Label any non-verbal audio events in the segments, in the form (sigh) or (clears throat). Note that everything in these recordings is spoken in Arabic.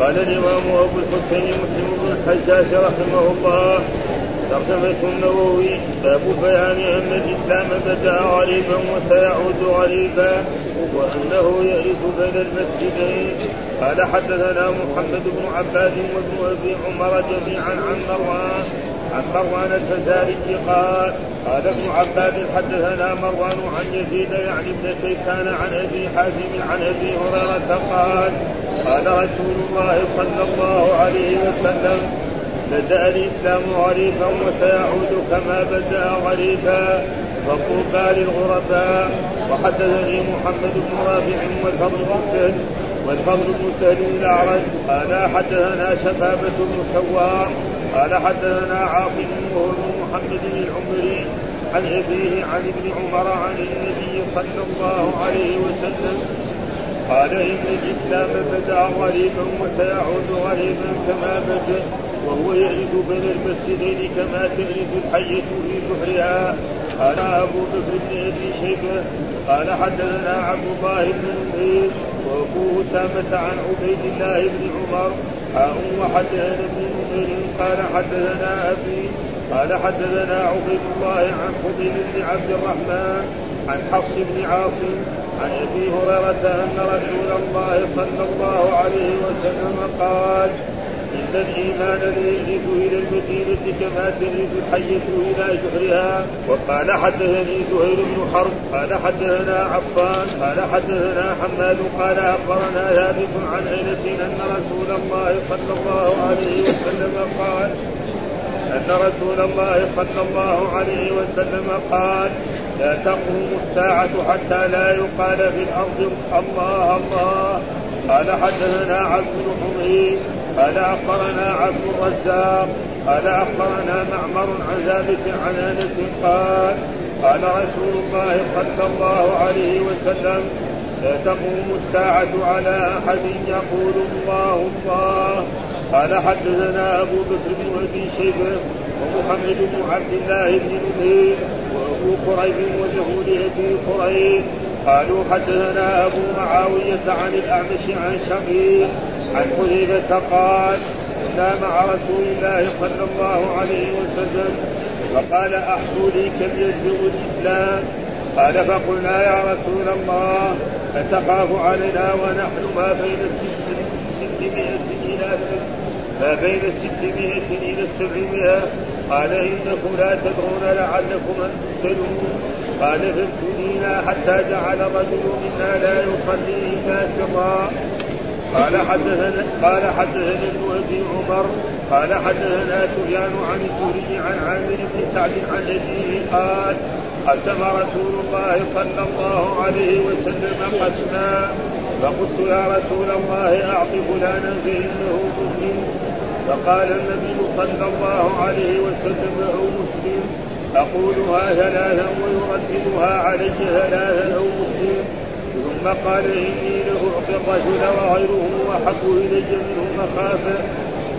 قال الإمام أبو الحسين مسلم بن الحجاج رحمه الله ترجمة النووي باب بيان أن الإسلام بدا غريبا وسيعود غريبا وأنه يئس بين المسجدين. قال حدثنا محمد بن عباد وابن أبي عمر جميعا عن مروان عن مروان الفزاري قال قال ابن عباد حدثنا مروان عن يزيد يعني ابن كيسان عن أبي حازم عن أبي هريرة قال قال رسول الله صلى الله عليه وسلم بدأ الإسلام غريبا وسيعود كما بدأ غريبا. فطوبى للغرباء وحدثني محمد بن رافع والفضل بن والفضل بن سهل الأعرج. قال حدثنا شبابة بن سوار قال حدثنا عاصم وهو بن محمد العمري عن أبيه عن ابن عمر عن النبي صلى الله عليه وسلم قال ان الإسلام بدا غريبا وسيعود غريبا كما بدا وهو يرد بين المسجدين كما ترد الحية في جحرها قال أبو بكر بن أبي شيبة قال حدثنا عبد الله بن نمير وأبو أسامة عن عبيد الله بن عمر وحدثنا ابن نمير قال حدثنا أبي قال حدثنا عبيد الله عن فضيل بن عبد الرحمن عن حفص بن عاصم عن أبي هريرة أن رسول الله صلى الله عليه وسلم قال إن الإيمان ليجلس إلى المدينة كما تجلس الحية إلى جحرها وقال حدثني زهير بن حرب قال حدثنا عفان قال حدثنا حماد قال أخبرنا ثابت عن أنس أن رسول الله صلى الله عليه وسلم قال أن رسول الله صلى الله عليه وسلم قال لا تقوم الساعة حتى لا يقال في الأرض الله الله. قال حدثنا عبد بن قال أخبرنا عبد الرزاق قال أخبرنا معمر عن ثابت عن أنس قال قال رسول الله صلى الله عليه وسلم لا تقوم الساعة على أحد يقول الله الله. قال حدثنا أبو بكر بن أبي شيبة ومحمد بن عبد الله بن نمير وأبو قريب وجهود أبي قريب. قالوا حدثنا أبو معاوية عن الأعمش عن شقيق عن حذيفة قال كنا مع رسول الله صلى الله عليه وسلم فقال أحصوا لي كم يجزئ الإسلام؟ قال فقلنا يا رسول الله أتخاف علينا ونحن ما بين الستمائة إلى ما بين الستمائة إلى السبعمائة قال إنكم لا تدرون لعلكم أن تقتلون قال فابتلينا حتى جعل رجل منا لا يصلي إلا سرا. قال حدثنا قال حدثنا ابن أبي عمر. قال حدثنا سفيان عن الزهري عن عامر بن سعد عن أبيه قال قسم رسول الله صلى الله عليه وسلم قسما. فقلت يا رسول الله اعط فلانا فإنه مسلم فقال النبي صلى الله عليه وسلم أو مسلم اقولها ثلاثا ويرددها علي ثلاثا أو مسلم. ثم قال إني لأعطي الرجل وغيره أحب إلي منه مخافة.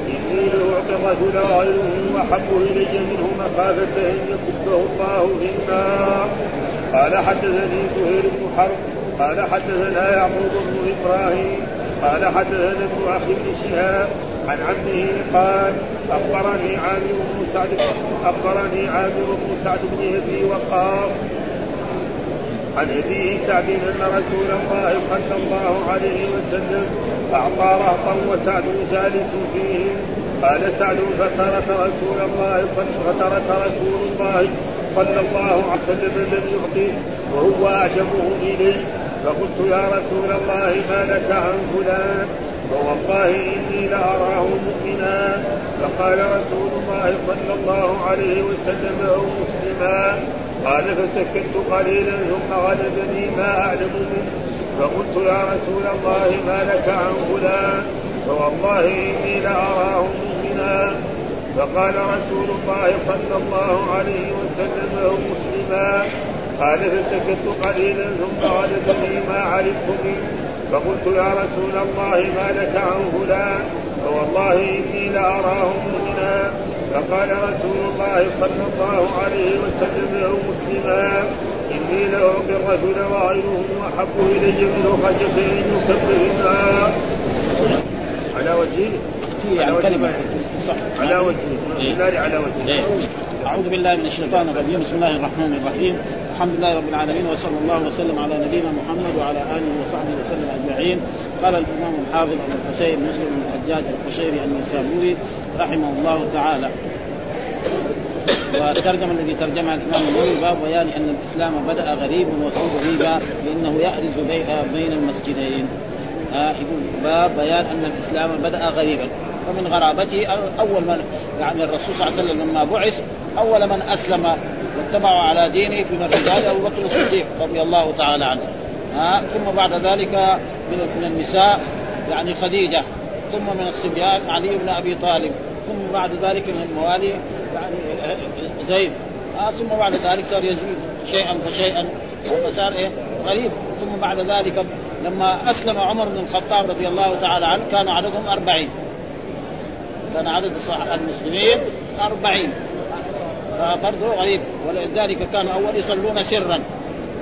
إني لأعطي الرجل وغيره أحب إلي منه مخافة أن يكبه الله في النار قال حدثني زهير بن حرب قال حدثنا يعقوب بن إبراهيم قال حدثنا ابن أخي بن شهاب عن عمه قال أخبرني عامر بن سعد أخبرني عامر بن سعد بن أبي وقاص عن أبي سعد أن رسول الله صلى الله عليه وسلم أعطى رهطا وسعد جالس فيهم قال سعد فترك رسول الله فترك رسول الله صلى الله عليه وسلم لم يعطيه وهو أعجبه إليه. فقلت يا رسول الله ما لك عن فلان؟ فوالله اني لاراه مؤمنا فقال رسول الله صلى الله عليه وسلم أو مسلما قال فسكت قليلا ثم غلبني ما أعلم منه. فقلت يا رسول الله ما لك عن فلان؟ فوالله إني لاراه مؤمنا. فقال رسول الله صلى الله عليه وسلم له مسلما قال فسكت قليلا ثم غلبني ما علمت منه. فقلت يا رسول الله ما لك عن فلان فوالله إني لاراه مؤمنا فقال رسول الله صلى الله عليه وسلم له مسلما إني لأعطي الرجل وغيره أحب إلي منه خشيه أن يكبر الناس. عن على وجهه يعني كلمه على وجهه إيه؟ على وجهه إيه؟ أعوذ بالله من الشيطان الرجيم. بسم الله الرحمن الرحيم. الحمد لله رب العالمين وصلى الله وسلم على نبينا محمد وعلى آله وصحبه وسلم أجمعين. قال الإمام الحافظ أبو الحسين مسلم بن الحجاج القشيري النسابوري رحمه الله تعالى. والترجمه الذي ترجمها الإمام النووي باب بيان أن الإسلام بدأ غريبا وصوب غريبا لأنه يأرز بين المسجدين. آه باب بيان أن الإسلام بدأ غريبا. فمن غرابته أول من يعني الرسول صلى الله عليه وسلم لما بعث أول من أسلم واتبعوا على دينه من الرجال أبو بكر الصديق رضي الله تعالى عنه. آه ثم بعد ذلك من من النساء يعني خديجة ثم من الصبيان علي بن أبي طالب ثم بعد ذلك من الموالي يعني زيد. آه ثم بعد ذلك صار يزيد شيئا فشيئا فصار إيه؟ غريب. ثم بعد ذلك لما أسلم عمر بن الخطاب رضي الله تعالى عنه كان عددهم أربعين. كان عدد المسلمين أربعين. فبرضه غريب. ولذلك كانوا أول يصلون سرا.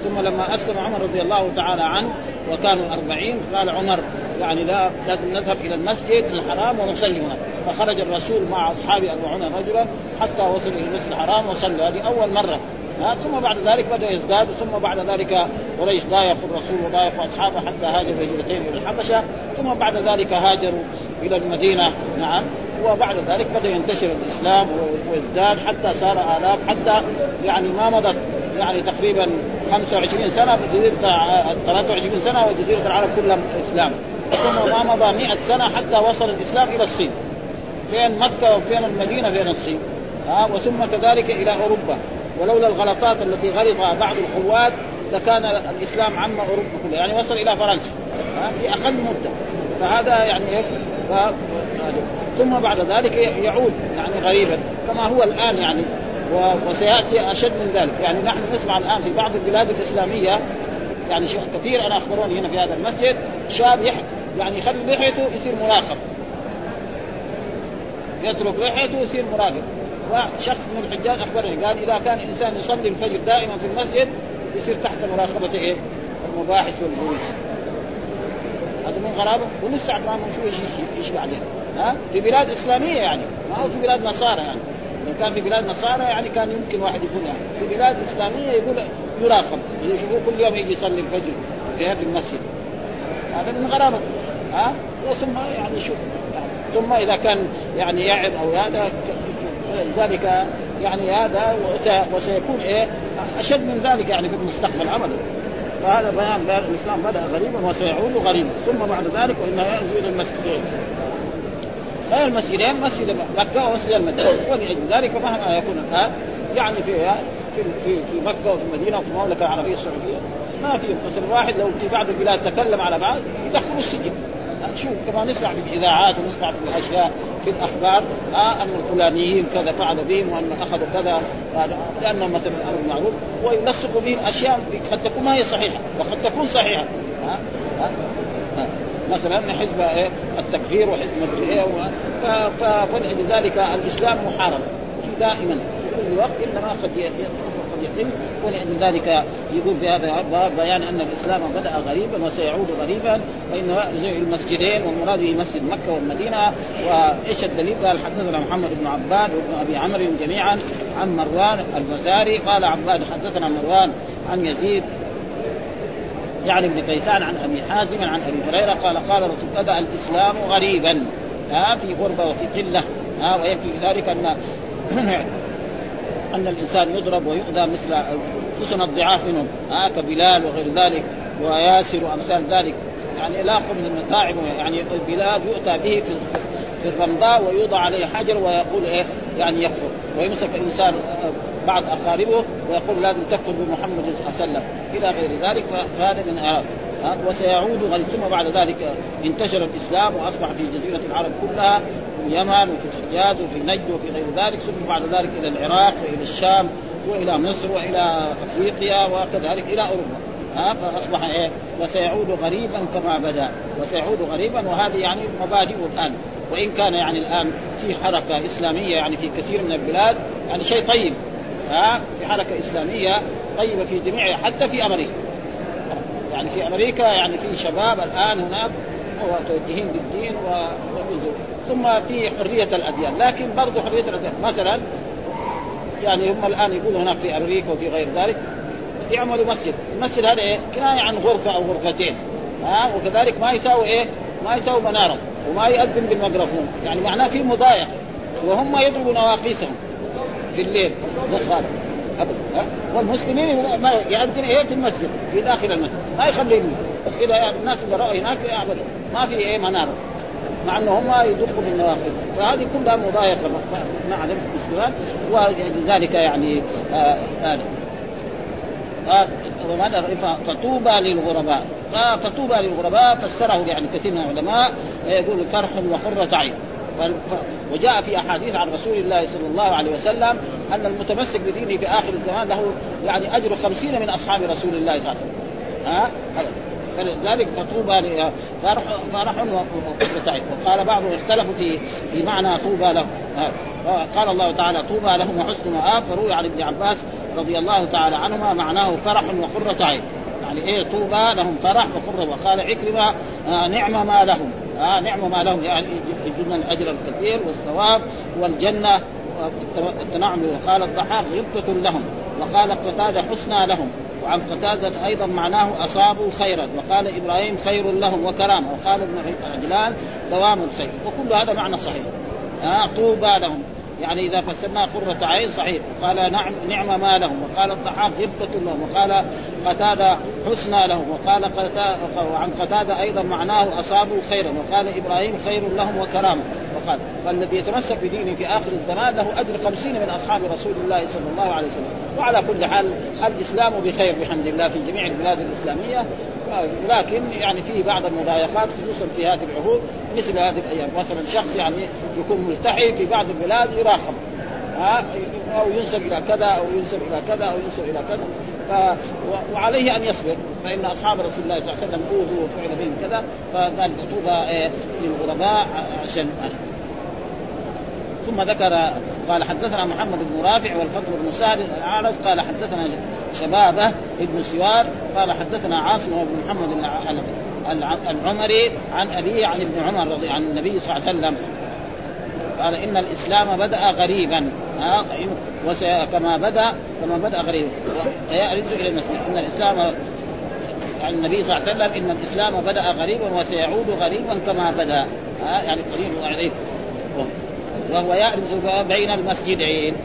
ثم لما أسلم عمر رضي الله تعالى عنه وكانوا أربعين قال عمر يعني لا لازم نذهب إلى المسجد الحرام ونصلي هناك. فخرج الرسول مع أصحابه أربعون رجلا حتى وصل إلى المسجد الحرام وصلوا هذه أول مرة. ها ثم بعد ذلك بدأ يزداد. ثم بعد ذلك قريش ضايقوا الرسول وضايقوا أصحابه حتى هاجر الهجرتين إلى الحبشة. ثم بعد ذلك هاجروا إلى المدينة. نعم. وبعد ذلك بدأ ينتشر الإسلام ويزداد حتى صار آلاف حتى يعني ما مضت يعني تقريبا 25 سنة في جزيره 23 سنة وجزيرة العرب كلها إسلام. ثم ما مضى 100 سنة حتى وصل الإسلام إلى الصين. فين مكة وفين المدينة؟ فين الصين. ها وثم كذلك إلى أوروبا. ولولا الغلطات التي غلطها بعض القوات لكان الإسلام عم أوروبا كلها. يعني وصل إلى فرنسا. في أقل مدة. فهذا يعني ف... ثم بعد ذلك يعود يعني غريبا كما هو الآن يعني وسيأتي أشد من ذلك. يعني نحن نسمع الآن في بعض البلاد الإسلامية يعني كثير أنا أخبروني هنا في هذا المسجد شاب يح... يعني يخلي لحيته يصير مراقب يترك لحيته يصير مراقب وشخص من الحجاج أخبرني قال إذا كان إنسان يصلي الفجر دائما في المسجد يصير تحت مراقبة إيه؟ المباحث والبوليس. هذا من غرابة ولسه ما شو إيش إيش بعدين. ها؟ في بلاد إسلامية يعني. ما هو في بلاد نصارى يعني. لو كان في بلاد نصارى يعني كان يمكن واحد يقول يعني. في بلاد إسلامية يقول يراقب. يشوفوه كل يوم يجي يصلي الفجر في المسجد. هذا من غرابة. ها؟ ثم يعني شوف. ثم إذا كان يعني يعظ أو هذا ذلك يعني هذا وسيكون إيه؟ أشد من ذلك يعني في المستقبل ابدا فهذا بيان الإسلام بدأ غريبا وسيعود غريبا. ثم بعد ذلك وإنه يأذي إلى المسجدين. غير المسجدين مسجد مكة ومسجد المدينة. ولأجل ذلك مهما يكون الآن يعني في في في, في مكة وفي المدينة وفي المملكة العربية السعودية ما في مثلا واحد. لو في بعض البلاد تكلم على بعض يدخلوا السجن. شوف كما نسمع في الإذاعات ونسمع في الأشياء في الأخبار آه أن الفلانيين كذا فعلوا بهم وأن أخذوا كذا لانهم مثلا الامر معروف ويلصقوا بهم أشياء قد تكون ما هي صحيحة وقد تكون صحيحة. آه آه آه. مثلا حزب إيه؟ التكفير وحزب إيه فلذلك الإسلام محارب. دائما. في كل وقت إنما قد قد يتم ولأجل ذلك يقول في هذا الباب بيان أن الإسلام بدأ غريبا وسيعود غريبا زي المسجدين والمراد به مسجد مكة والمدينة. وإيش الدليل؟ قال حدثنا محمد بن عباد وابن أبي عمرو جميعا عن مروان الفزاري قال عباد حدثنا مروان عن يزيد يعني ابن كيسان عن أبي حازم عن أبي هريرة قال قال رسول بدا الإسلام غريبا. ها في غربة وفي قلة. ها ويكفي ذلك أن (clears throat) أن الإنسان يضرب ويؤذى مثل خصوصا الضعاف منهم. ها كبلال وغير ذلك وياسر وامثال ذلك. يعني لاقوا من المتاعب يعني بلال يؤتى به في في الرمضاء ويوضع عليه حجر ويقول إيه يعني يكفر. ويمسك إنسان بعض أقاربه ويقول لازم تكفر بمحمد صلى الله عليه وسلم. إلى غير ذلك فهذا من آه وسيعود غد ثم بعد ذلك. انتشر الإسلام وأصبح في جزيرة العرب كلها في اليمن وفي الحجاز وفي نجد وفي غير ذلك ثم بعد ذلك إلى العراق وإلى الشام وإلى مصر وإلى أفريقيا وكذلك إلى أوروبا. ها فأصبح إيه؟ وسيعود غريبا كما بدأ. وسيعود غريبا وهذه يعني مبادئ الآن. وإن كان يعني الآن في حركة إسلامية يعني في كثير من البلاد يعني شيء طيب. ها في حركة إسلامية طيبة في جميع حتى في أمريكا. يعني في أمريكا يعني في شباب الآن هناك وتوجهين بالدين والنزول ثم في حرية الأديان. لكن برضه حرية الأديان مثلا يعني هم الآن يقولوا هناك في أمريكا وفي غير ذلك يعملوا مسجد، المسجد هذا إيه؟ كناية عن غرفة أو غرفتين. ها؟ وكذلك ما يساوي إيه؟ ما يساوي منارة وما يؤذن بالميكروفون، يعني معناه في مضايقة. وهم يضربوا نواقيسهم في الليل هذا ابدا والمسلمين يؤذن إيه في المسجد؟ في داخل المسجد. ما يخليهم كذا الناس اللي رأوا هناك يعبدوا ما في إيه منارة. مع انه هم يدقوا بالنواقص فهذه كلها مضايقة مع المسلمات ولذلك يعني آه آه فطوبى للغرباء. فطوبى للغرباء فسره يعني كثير من العلماء يقول فرح وقرة عين. وجاء في أحاديث عن رسول الله صلى الله عليه وسلم أن المتمسك بدينه في آخر الزمان له يعني أجر خمسين من أصحاب رسول الله صلى الله عليه وسلم. ها؟ فلذلك فطوبى فرح فرح عين وقال بعضهم اختلفوا في في معنى طوبى لهم. قال الله تعالى طوبى لهم وحسن مآب. فروي عن ابن عباس رضي الله تعالى عنهما معناه فرح وقرة عين. يعني إيه طوبى لهم فرح وقرة وقال عكرمة آه نعم ما لهم. آه نعم ما لهم يعني يجدون الأجر الكثير والثواب والجنة والتنعم وقال الضحاك غبطة لهم وقال قتادة حسنى لهم وعن قتادة أيضا معناه أصابوا خيرا وقال إبراهيم خير لهم وكرامة وقال ابن عجلان دوام الخير وكل هذا معنى صحيح. آه طوبى لهم. يعني إذا فسرناه قرة عين صحيح. قال نعم نعم ما لهم. وقال الضحاك غبطة لهم. وقال قتادة حسنى لهم. وقال وعن قتادة أيضا معناه أصابوا خيرا. وقال إبراهيم خير لهم وكرامة. وقال فالذي يتمسك بدينه في آخر الزمان له أجر خمسين من أصحاب رسول الله صلى الله عليه وسلم. وعلى كل حال الإسلام بخير بحمد الله في جميع البلاد الإسلامية. لكن يعني في بعض المضايقات خصوصا في هذه العهود مثل هذه الأيام. مثلا شخص يعني يكون ملتحي في بعض البلاد يراقب. ها أو ينسب إلى كذا أو ينسب إلى كذا أو ينسب إلى كذا. ف... وعليه أن يصبر. فإن أصحاب رسول الله صلى الله عليه وسلم أوذوا وفعل بهم كذا فقال طوبى إيه للغرباء عشان ثم ذكر قال حدثنا محمد بن رافع والفضل بن سهل قال حدثنا شبابه ابن سوار قال حدثنا عاصم بن محمد العمري عن ابيه عن ابن عمر رضي عن النبي صلى الله عليه وسلم. قال إن الإسلام بدأ غريبا. كما بدا كما بدأ غريبا ويأرز إلى المسجد إن الاسلام عن النبي صلى الله عليه وسلم إن الإسلام بدأ غريبا وسيعود غريبا كما بدأ. يعني قريب غريب وهو يأرز بين المسجدين.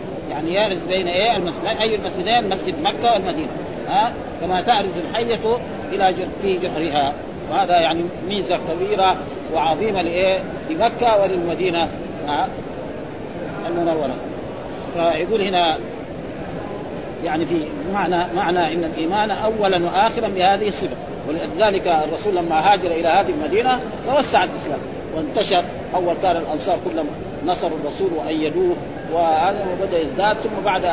يعني يأرز بين إيه؟ المسجدين أي المسجدين؟ مسجد مكة والمدينة. ها؟ كما تأرز الحية إلى في جحرها. وهذا يعني ميزة كبيرة وعظيمة لإيه؟ لمكة وللمدينة. المنورة. فيقول هنا يعني في معنى معنى إن الإيمان اولا واخرا بهذه الصفة. ولذلك الرسول لما هاجر إلى هذه المدينة توسع الإسلام وانتشر. أول كان الأنصار كلهم نصروا الرسول وأيدوه وهذا وبدا يزداد ثم بعد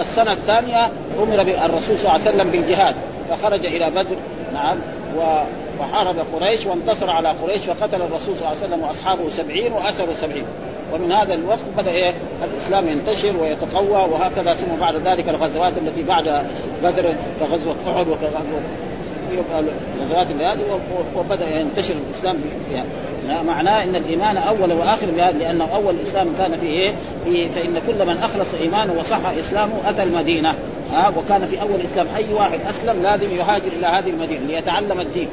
السنة الثانية أمر الرسول صلى الله عليه وسلم بالجهاد فخرج إلى بدر نعم وحارب قريش وانتصر على قريش فقتل الرسول صلى الله عليه وسلم وأصحابه سبعين وأسروا سبعين. ومن هذا الوقت بدأ إيه؟ الإسلام ينتشر ويتقوى وهكذا ثم بعد ذلك الغزوات التي بعد بدر كغزوة أحد وكغزوة الغزوات هذه وبدأ ينتشر الإسلام فيها معناه إن الإيمان أول وآخر بهذا لأنه أول الاسلام كان فيه إيه؟ فإن كل من أخلص إيمانه وصح إسلامه أتى المدينة. ها وكان في أول الإسلام أي واحد أسلم لازم يهاجر إلى هذه المدينة ليتعلم الدين.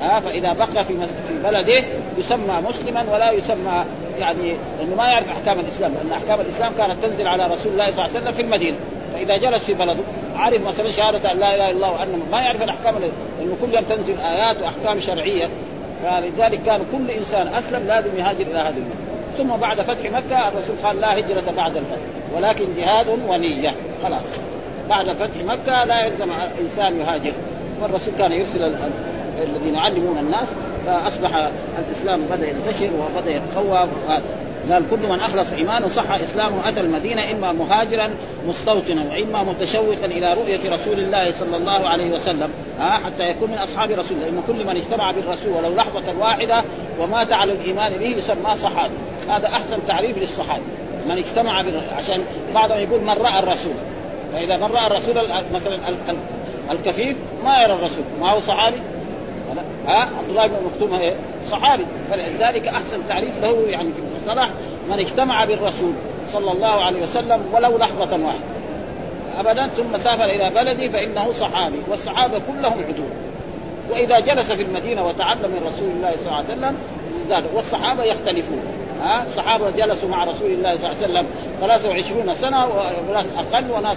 ها فإذا بقى في في بلده يسمى مسلما ولا يسمى يعني إنه ما يعرف أحكام الإسلام لأن أحكام الإسلام كانت تنزل على رسول الله صلى الله عليه وسلم في المدينة. فاذا جلس في بلده عرف مثلا شهادة أن لا إله إلا الله وأن ما يعرف الأحكام لأنه كل يوم تنزل آيات وأحكام شرعية. فلذلك كان كل إنسان أسلم لازم يهاجر إلى هذه المدينة. ثم بعد فتح مكة الرسول قال لا هجرة بعد الفتح ولكن جهاد ونية. خلاص. بعد فتح مكة لا يلزم إنسان يهاجر. والرسول كان يرسل الذين يعلمون الناس فأصبح الإسلام بدأ ينتشر وبدأ يتقوى. قال كل من أخلص إيمانه صح إسلامه أتى المدينة إما مهاجرا مستوطنا وإما متشوقا إلى رؤية رسول الله صلى الله عليه وسلم. ها حتى يكون من أصحاب رسول الله. لأن كل من اجتمع بالرسول ولو لحظة واحدة ومات على الإيمان به يسمى صحابي. هذا أحسن تعريف للصحابي. من اجتمع عشان بعضهم يقول من رأى الرسول. فإذا من رأى الرسول مثلا الكفيف ما يرى الرسول. ما هو صحابي؟ ها عبد الله بن مكتوم إيه صحابي. فلذلك أحسن تعريف له يعني في المصطلح من اجتمع بالرسول صلى الله عليه وسلم ولو لحظة واحدة. ابدا ثم سافر إلى بلده فإنه صحابي والصحابة كلهم عدول. وإذا جلس في المدينة وتعلم من رسول الله صلى الله عليه وسلم ازداد. والصحابة يختلفون. ها؟ الصحابة جلسوا مع رسول الله صلى الله عليه وسلم 23 سنة وناس أقل وناس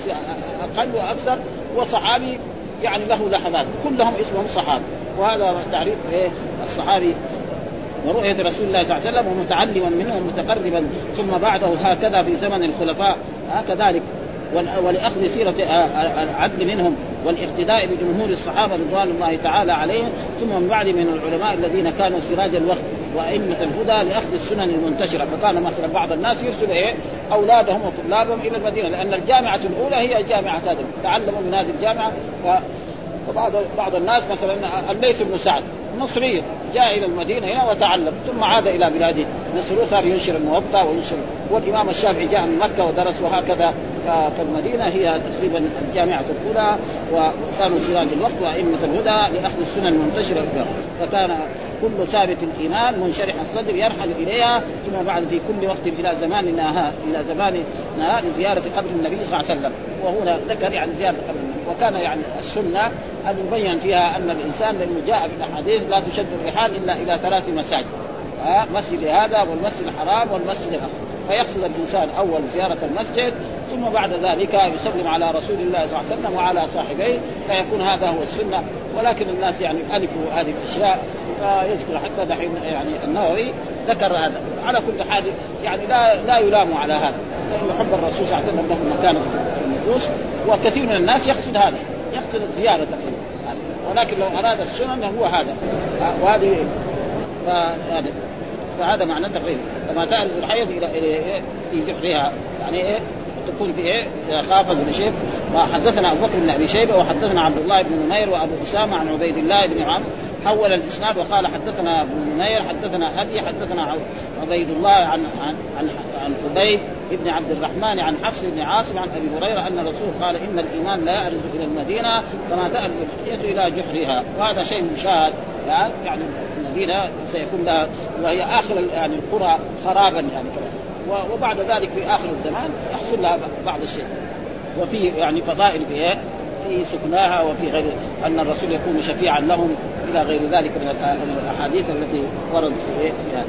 أقل وأكثر. وصحابي يعني له لحظات. كلهم اسمهم صحابه وهذا تعريف إيه؟ الصحابي ورؤية رسول الله صلى الله عليه وسلم ومتعلما منه ومتقربا ثم بعده هكذا في زمن الخلفاء. هكذلك. ولأخذ سيرة العدل منهم والاقتداء بجمهور الصحابة رضوان الله تعالى عليهم ثم من بعد من العلماء الذين كانوا سراج الوقت وأئمة الهدى لأخذ السنن المنتشرة. فكان مثلا بعض الناس يرسل إيه؟ أولادهم وطلابهم إلى المدينة لأن الجامعة الأولى هي جامعه هذا تعلموا من هذه الجامعة. فبعض بعض الناس مثلا الليث بن سعد. مصري جاء إلى المدينة هنا وتعلم ثم عاد إلى بلاده. مصر صار ينشر الموطأ وينشر. والإمام الشافعي جاء من مكة ودرس وهكذا فالمدينه هي تقريبا الجامعة الأولى وكانوا سراج الوقت وأئمة الهدى لاخذ السنن المنتشرة فكان كل ثابت الإيمان منشرح الصدر يرحل إليها ثم بعد في كل وقت إلى زماننا إلى زماننا لزيارة قبر النبي صلى الله عليه وسلم. وهنا ذكر يعني زيارة قبر وكان يعني السنة أن يبين فيها أن الإنسان لأنه جاء في الأحاديث لا تشد الرحال إلا إلى ثلاث مساجد. مسجد هذا والمسجد الحرام والمسجد الأقصى. فيقصد الإنسان أول زيارة المسجد ثم بعد ذلك يسلم على رسول الله صلى الله عليه وسلم وعلى صاحبيه فيكون هذا هو السنة. ولكن الناس يعني ألفوا هذه الأشياء فيذكر حتى دحين يعني النووي ذكر هذا. على كل حال يعني لا لا يلام على هذا. لأنه حب الرسول صلى الله عليه وسلم له مكانة. النفوس وكثير من الناس يقصد هذا يقصد الزياره ولكن لو أراد السنن هو هذا. وهذه فهذا فهذا معنى تقريبا. كما تأرز الحية إلى إلى في جحرها يعني إيه؟ تكون في إيه؟ خافت من شيء وحدثنا أبو بكر بن أبي شيبة وحدثنا عبد الله بن نمير وأبو أسامة عن عبيد الله بن عمرو. حول الإسناد وقال حدثنا ابن نمير حدثنا أبي حدثنا عبيد الله عن عن عن, عن حبيب بن عبد الرحمن عن حفص بن عاصم عن أبي هريرة أن الرسول قال إن الإيمان لا يعرض إلى المدينة كما تعرض الحيه إلى جحرها. وهذا شيء مشاهد. يعني المدينة سيكون لها وهي آخر يعني القرى خرابا يعني. وبعد ذلك في آخر الزمان يحصل لها بعض الشيء. وفي يعني فضائل في في سكناها وفي غير أن الرسول يكون شفيعا لهم إلى غير ذلك من الأحاديث التي وردت في هذا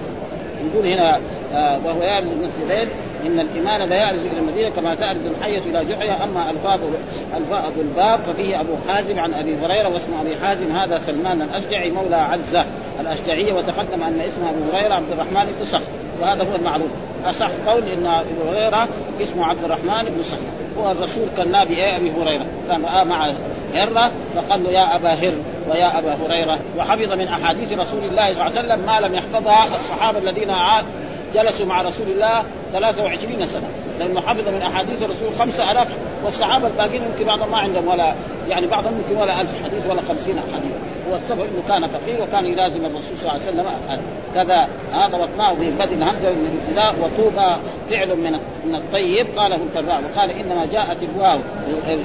يقول هنا آه وهو يعرض المسجدين إن الإيمان لا يعرض إلى المدينة كما تعرض الحية إلى جحيها أما ألفاظ ألفاظ الباب ففيه أبو حازم عن أبي هريرة واسم أبي حازم هذا سلمان الأشجعي مولى عزة الأشجعية وتقدم أن اسم أبو هريرة عبد الرحمن بن وهذا هو المعروف. أصح قول إن أبو هريرة اسمه عبد الرحمن بن صخر والرسول كان نبي أبي هريرة. كان رأى مع هرة فقال له يا أبا هر ويا أبا هريرة. وحفظ من أحاديث رسول الله صلى الله عليه وسلم ما لم يحفظها الصحابة الذين جلسوا مع رسول الله 23 سنة. لأنه حفظ من أحاديث الرسول 5000 والصحابة الباقيين يمكن بعضهم ما عندهم ولا يعني بعضهم يمكن ولا 1000 حديث ولا 50 حديث. هو السبب إنه كان فقير وكان يلازم الرسول صلى الله عليه وسلم كذا هذا ضبطناه ببدء الهمزه من الابتداء وطوبى فعل من من الطيب قاله الكراء وقال إنما جاءت الواو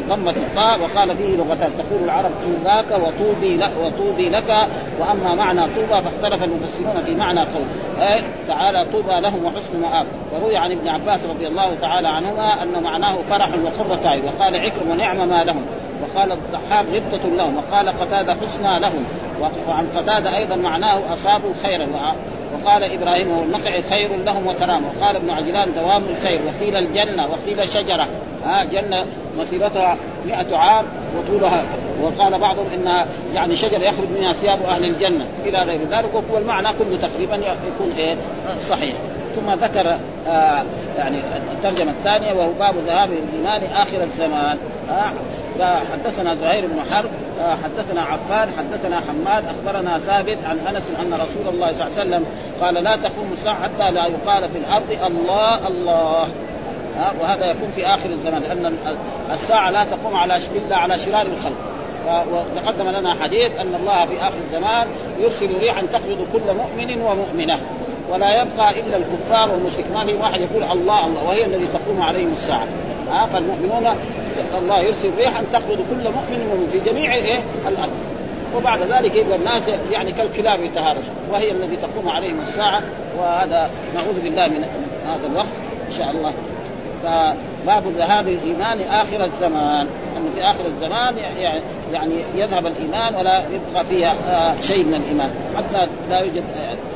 ضمة الطاء وقال فيه لغتان تقول العرب طوباك وطوبي لك وطوبي لك وأما معنى طوبى فاختلف المفسرون في معنى قول تعالى طوبى لهم وحسن مآب. وروي عن ابن عباس رضي الله تعالى عنهما أن معناه فرح وقرة عين وقال عكرم ونعم ما لهم. وقال الضحاك غبطة لهم. وقال قتادة حسنى لهم. وعن قتادة أيضا معناه أصابوا خيرا. وقال إبراهيم والنقع خير لهم وكرامة. وقال ابن عجلان دوام الخير. وقيل الجنة. وقيل شجرة. ها جنة مسيرتها 100 عام وطولها. وقال بعضهم إنها يعني شجرة يخرج منها ثياب أهل الجنة إلى غير ذلك. وهو المعنى كله تقريبا يكون إيه؟ صحيح. ثم ذكر آه يعني الترجمة الثانية وهو باب ذهاب الإيمان آخر الزمان. آه حدثنا زهير بن حرب آه حدثنا عفان حدثنا حماد أخبرنا ثابت عن أنس أن رسول الله صلى الله عليه وسلم قال لا تقوم الساعة حتى لا يقال في الأرض الله الله. ها وهذا يكون في آخر الزمان لأن الساعة لا تقوم على إلا على شرار الخلق. وتقدم لنا حديث أن الله في آخر الزمان يرسل ريحا تقبض كل مؤمن ومؤمنة. ولا يبقى إلا الكفار والمشرك ما في واحد يقول الله الله وهي الذي تقوم عليهم الساعة. ها فالمؤمنون الله يرسل ريحا تقبض كل مؤمن ومؤمن في جميع إيه؟ الأرض. وبعد ذلك يبقى الناس يعني كالكلاب يتهارشون وهي الذي تقوم عليهم الساعة. وهذا نعوذ بالله من هذا الوقت إن شاء الله. فباب ذهاب الإيمان آخر الزمان. انه في آخر الزمان يعني يذهب الإيمان ولا يبقى فيها آه، شيء من الإيمان. حتى لا يوجد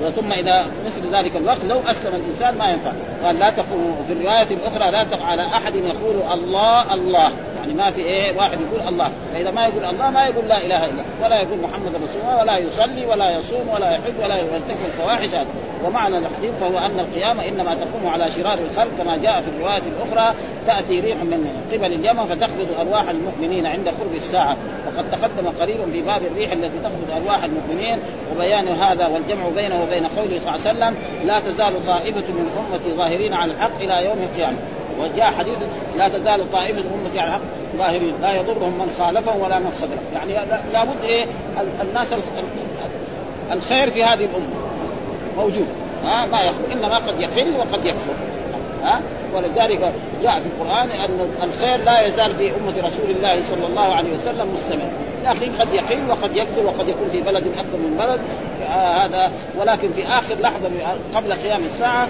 آه، ثم إذا مثل ذلك الوقت لو أسلم الإنسان ما ينفع. قال لا تقوم في الرواية الأخرى لا تقع على أحد يقول الله الله. يعني ما في إيه واحد يقول الله. فإذا ما يقول الله ما يقول لا إله إلا ولا يقول محمد رسول الله ولا يصلي ولا يصوم ولا يحج ولا يرتكب الفواحش. ومعنى الحديث فهو أن القيامة إنما تقوم على شرار الخلق كما جاء في الرواية الأخرى. تأتي ريح من قبل اليمن فتقبض أرواح المؤمنين عند قرب الساعة. وقد تقدم قريبا في باب الريح التي تقبض أرواح المؤمنين وبيان هذا والجمع بينه وبين قوله صلى الله عليه وسلم لا تزال طائفة من امتي ظاهرين على الحق إلى يوم القيامة. وجاء حديث لا تزال طائفة من امتي على الحق ظاهرين لا يضرهم من خالفهم ولا من خذلهم. يعني لابد إيه؟ الناس الخير في هذه الأمة موجود. ها؟ ما يخفى إنما قد يقل وقد يكثر ولذلك جاء في القرآن أن الخير لا يزال في أمة رسول الله صلى الله عليه وسلم مستمر. لكن قد يقل وقد يكثر وقد يكون في بلد أكثر من بلد آه هذا ولكن في آخر لحظة قبل قيام الساعة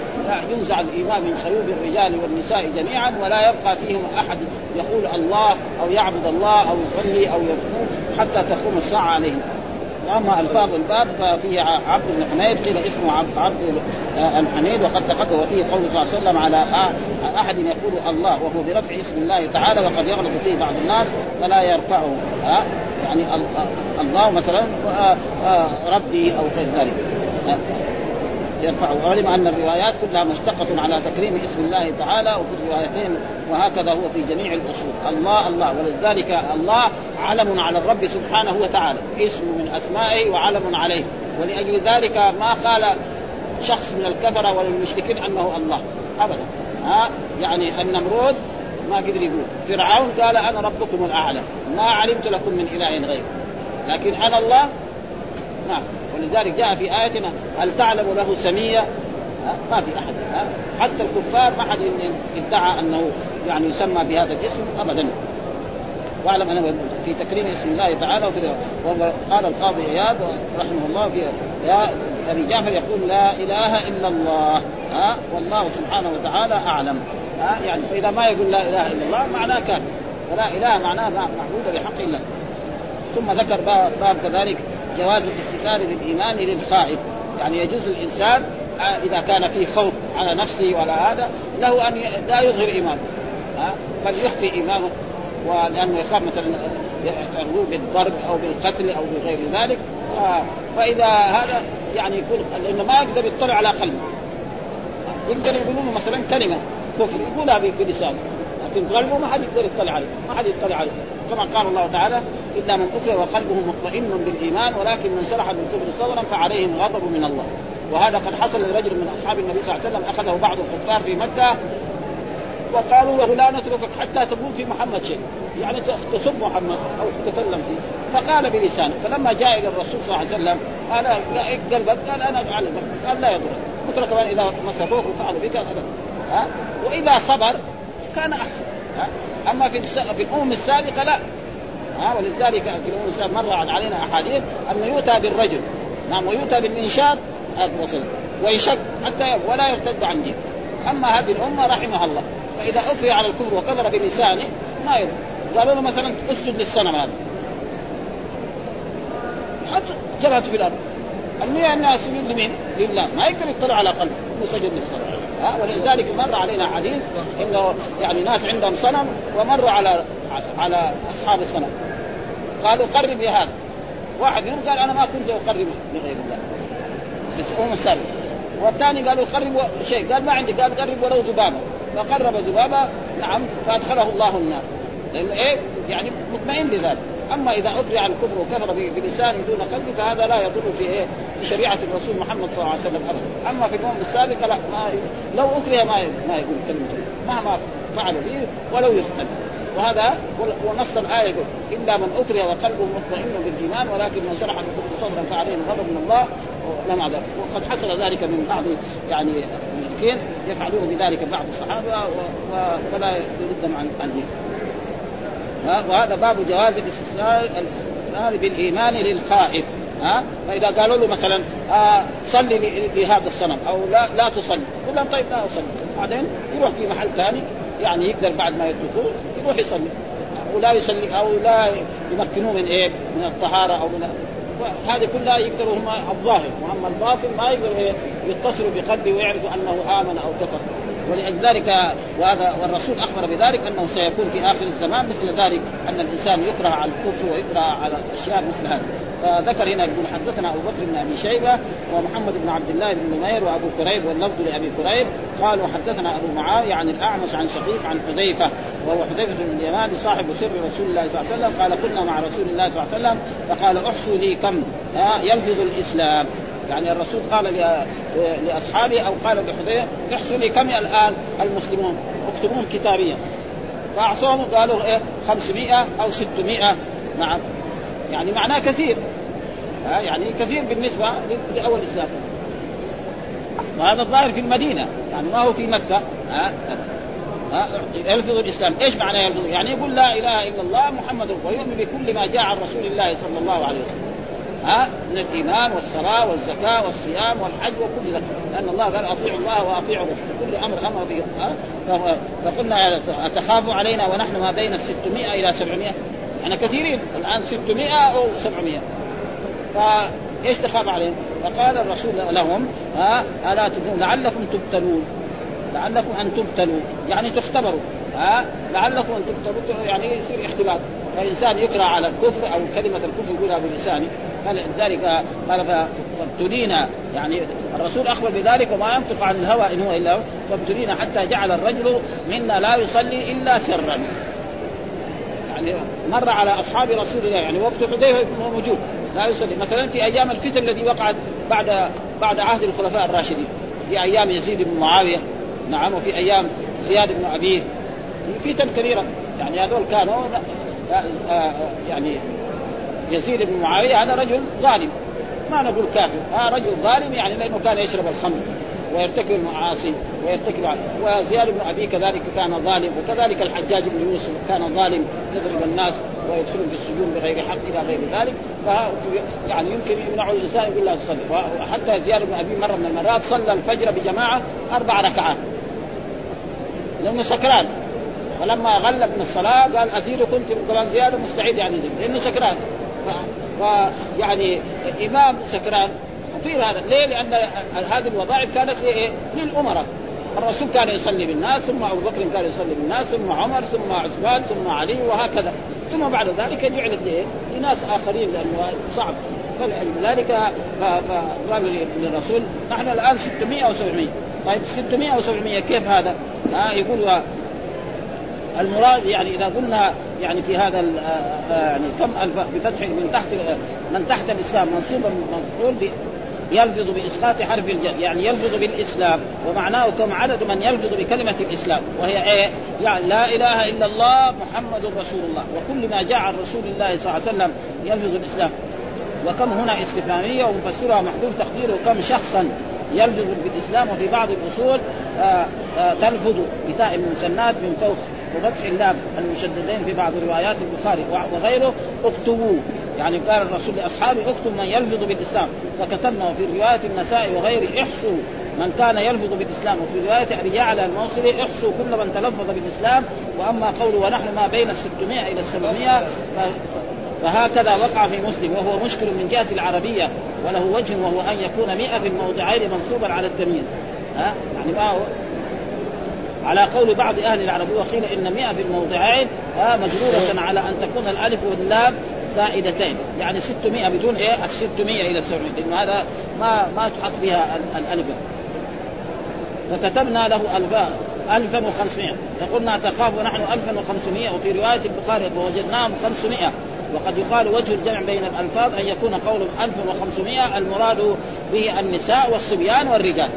ينزع الايمان من خيوب الرجال والنساء جميعا ولا يبقى فيهم أحد يقول الله أو يعبد الله أو يصلي أو يصوم حتى تقوم الساعة عليهم. واما ألفاظ الباب ففيه عبد بن حميد قيل اسمه عبد, عبد الحميد وقد تقدم وفيه قول صلى الله عليه وسلم على أحد يقول الله وهو برفع اسم الله تعالى وقد يغلط فيه بعض الناس فلا يرفعه ها يعني الله مثلا ربي أو غير ذلك. يرفعه وعلم ان الروايات كلها مشتقة على تكريم اسم الله تعالى وفي الروايتين وهكذا هو في جميع الأصول. الله الله. ولذلك الله علم على الرب سبحانه وتعالى. اسم من أسمائه وعلم عليه. ولأجل ذلك ما قال شخص من الكفره ولا المشركين أنه الله. ابدا. ها؟ يعني النمرود ما قدر يقول. فرعون قال أنا ربكم الأعلى. ما علمت لكم من إله غير لكن أنا الله نعم. ولذلك جاء في آياتنا هل تعلم له سمية؟ ما في أحد. حتى الكفار ما حد ادعى أنه يعني يسمى بهذا الاسم أبدا. واعلم أنه في تكريم اسم الله تعالى وفي قال القاضي عياض رحمه الله في أبي جعفر يقول لا إله إلا الله. ها والله سبحانه وتعالى أعلم. ها يعني فإذا ما يقول لا إله إلا الله معناه كافر. ولا إله معناه معبود بحق الله. ثم ذكر باب كذلك جواز الاستثار بالايمان للخائف. يعني يجوز الإنسان آه، إذا كان فيه خوف على نفسه ولا هذا له أن لا يظهر إيمانه. بل يخفي إيمانه. ولأنه يخاف مثلا يحترموه بالضرب أو بالقتل أو بغير ذلك. فإذا هذا يعني يكون لأنه ما يقدر يطلع على قلبه. يقدر يقولوا له مثلا كلمة كفر يقولها بلسانه. لكن قلبه ما حد يقدر يطلع عليه ما حد يطلع عليه. كما قال الله تعالى الا من اكره وقلبه مطمئن بالايمان ولكن من سرح بالكفر صدرا فعليهم غضب من الله. وهذا قد حصل لرجل من أصحاب النبي صلى الله عليه وسلم أخذه بعض الكفار في مكة وقالوا له لا نتركك حتى تقول في محمد شيء. يعني تسب محمد أو تتكلم فيه. فقال بلسانه فلما جاء إلى الرسول صلى الله عليه وسلم قال قلبك؟ قال أنا اعلمك قال لا يضرك قلت كمان اذا مسكوك وفعلوا بك ها؟ وإذا صبر كان أحسن. أما في في الأمم السابقة لا. ها؟ ولذلك في الأمم السابقة مر علينا أحاديث انه يؤتى بالرجل. نعم ويؤتى بالمنشاد وصل ويشك حتى ولا يرتد عن دينه أما هذه الأمة رحمها الله. فإذا اكره على الكفر وكفر بلسانه ما يضر قالوا له مثلا أسجد للصنم هذا. حط جبهته في الأرض. النية انها سجود لمين؟ لله. ما يقدر يطلع على قلبه. أنه سجد للصنم. ها؟ ولذلك مر علينا حديث إنه يعني ناس عندهم صنم ومروا على على أصحاب الصنم. قالوا قرب يا هذا. واحد منهم قال أنا ما كنت أقرب لغير الله. هم السابق والثاني قالوا قرب شيء. قال ما عندي. قال قرب ولو ذبابة. فقرب ذبابة نعم فأدخله الله النار. لأن إيه؟ يعني مطمئن بذلك. أما إذا على الكفر وكفر بلسانه دون قلبه فهذا لا يضر في إيه؟ في شريعة الرسول محمد صلى الله عليه وسلم ابدا. أما في الأمم السابقة لا ما لو اكره ما ما يقول كلمة مهما فعل به ولو يقتل وهذا ونص الآية يقول إلا من اكره وقلبه مطمئن بالإيمان ولكن من شرح بالكفر صدرا فعليهم غضب من الله لم عذاب. وقد حصل ذلك من بعض يعني المشركين يفعلون بذلك بعض الصحابة ولا يردهم عن عن وهذا باب جواز الاستثناء بالإيمان للخائف. ها؟ فإذا قالوا له مثلا آه صلي لهذا الصنم أو لا لا تصلي. يقول لهم طيب لا أصلي. بعدين يروح في محل ثاني يعني يقدر بعد ما يتركوه يروح يصلي. ولا يصلي أو لا يمكنوه من إيه؟ من الطهارة أو من هذه كلها يقدروا هم الظاهر. وأما الباطن ما يقدروا يتصلوا بقلبه ويعرفوا أنه آمن أو كفر. ولأجل ذلك وهذا والرسول أخبر بذلك أنه سيكون في آخر الزمان مثل ذلك أن الإنسان يكره على الكفر ويكره على الأشياء مثل هذا فذكر هنا يقول حدثنا أبو بكر بن أبي شيبة ومحمد بن عبد الله بن نمير وأبو كريب واللفظ لأبي كريب. قالوا حدثنا أبو معاوية عن الأعمش عن شقيق عن حذيفة وهو حذيفة بن اليمان صاحب سر رسول الله صلى الله عليه وسلم. قال كنا مع رسول الله صلى الله عليه وسلم فقال احصوا لي كم. يلفظ الإسلام. يعني الرسول قال لأصحابه أو قال لحذيفة احصوا لي كم الآن المسلمون؟ اكتبوهم كتابيا. فأعصوهم قالوا إيه 500 أو 600 نعم. يعني معناه كثير. ها يعني كثير بالنسبة لأول الاسلام وهذا الظاهر في المدينة. يعني ما هو في مكة. ها يلفظ الإسلام، إيش معنى يلفظ؟ يعني يقول لا إله إلا الله محمد ويؤمن بكل ما جاء عن رسول الله صلى الله عليه وسلم. ها من الإيمان والصلاه والزكاة والصيام والحج وكل ذلك. لأن الله قال أطيعوا الله وأطيعوا الرسول. كل أمر أمر به. فقلنا أتخاف علينا ونحن ما بين 600 إلى 700 يعني كثيرين. الآن 600 أو 700 فإيش تخاف عليهم؟ فقال الرسول لهم ها؟ ألا تبنون لعلكم تبتلون. لعلكم أن تبتلوا. يعني تختبروا. ها؟ لعلكم أن تبتلوا. يعني يصير اختبار. فإنسان يكره على الكفر أو كلمة الكفر يقولها بلسانه فلذلك قال فابتلينا يعني الرسول أخبر بذلك وما ينطق عن الهوى إن هو إلا فابتلينا حتى جعل الرجل منا لا يصلي إلا سرا. يعني مر على أصحاب رسول الله يعني وقت حذيفة موجود لا يصلي. مثلا في أيام الفتن التي وقعت بعد بعد عهد الخلفاء الراشدين. في أيام يزيد بن معاوية نعم وفي أيام زياد بن أبيه. في فتن كثيرة. يعني هذول كانوا آه، يعني يزيد بن معاوية هذا رجل ظالم. ما نقول كافر. هذا رجل ظالم يعني لأنه كان يشرب الخمر ويرتكب المعاصي ويرتكب وزياد بن أبي كذلك كان ظالم وكذلك الحجاج بن يوسف كان ظالم يضرب الناس ويدخلون في السجون بغير حق إلى غير ذلك. يعني يمكن يمنع الإنسان يقول لا تصلي وحتى زياد بن أبي مرة من المرات صلى الفجر بجماعة أربع ركعات. لأنه سكران. فلما غلب من الصلاة قال ازيدكم كمان زياده مستعد يعني لأنه سكران. فيعني إمام سكران كثير هذا ليه؟ لأن هذه الوظائف كانت لايه؟ للأمراء الرسول كان يصلي بالناس ثم أبو بكر كان يصلي بالناس ثم عمر ثم عثمان ثم علي وهكذا ثم بعد ذلك جعلت لايه؟ لناس آخرين لأنه صعب فلذلك قال للرسول نحن الآن 600 أو 700 طيب 600 أو 700 كيف هذا؟ ها يقول المراد يعني إذا قلنا يعني في هذا آه، آه، يعني كم ألف بفتح من تحت من تحت الإسلام منصوبا مفعول يلفظ بإسقاط حرف الجر يعني يلفظ بالإسلام ومعناه كم عدد من يلفظ بكلمة الإسلام وهي إيه؟ يعني لا إله إلا الله محمد رسول الله وكل ما جاء عن رسول الله صلى الله عليه وسلم يلفظ الاسلام وكم هنا استفهامية ومفسرها محذوف تقديره كم شخصا يلفظ بالإسلام وفي بعض الأصول آآ آآ تلفظ بتاء المثنات من فوق وفتح اللام المشددين في بعض روايات البخاري وغيره اكتبوا يعني قال الرسول لأصحابه اكتب من يلفظ بالإسلام. فكتبنا وفي رواية النساء وغيره احصوا من كان يلفظ بالإسلام. وفي رواية ابي يعلى الموصلي احصوا كل من تلفظ بالإسلام. وأما قوله ونحن ما بين ال 600 إلى ال 700 فهكذا وقع في مسلم. وهو مشكل من جهة العربية. وله وجه وهو أن يكون 100 في الموضعين منصوبا على التمييز. ها؟ يعني ما على قول بعض أهل العربيه وقيل إن 100 في الموضعين ها مجروره على أن تكون الألف واللام زائدتين. يعني 600 بدون إيه؟ ال 600 إلى 700 لأن هذا ما ما تحط فيها الألف. فكتبنا له الفاء 1500 فقلنا تخاف نحن 1500 وفي رواية البخاري فوجدناهم 500 وقد يقال وجه الجمع بين الألفاظ أن يكون قول 1500 المراد به النساء والصبيان والرجال.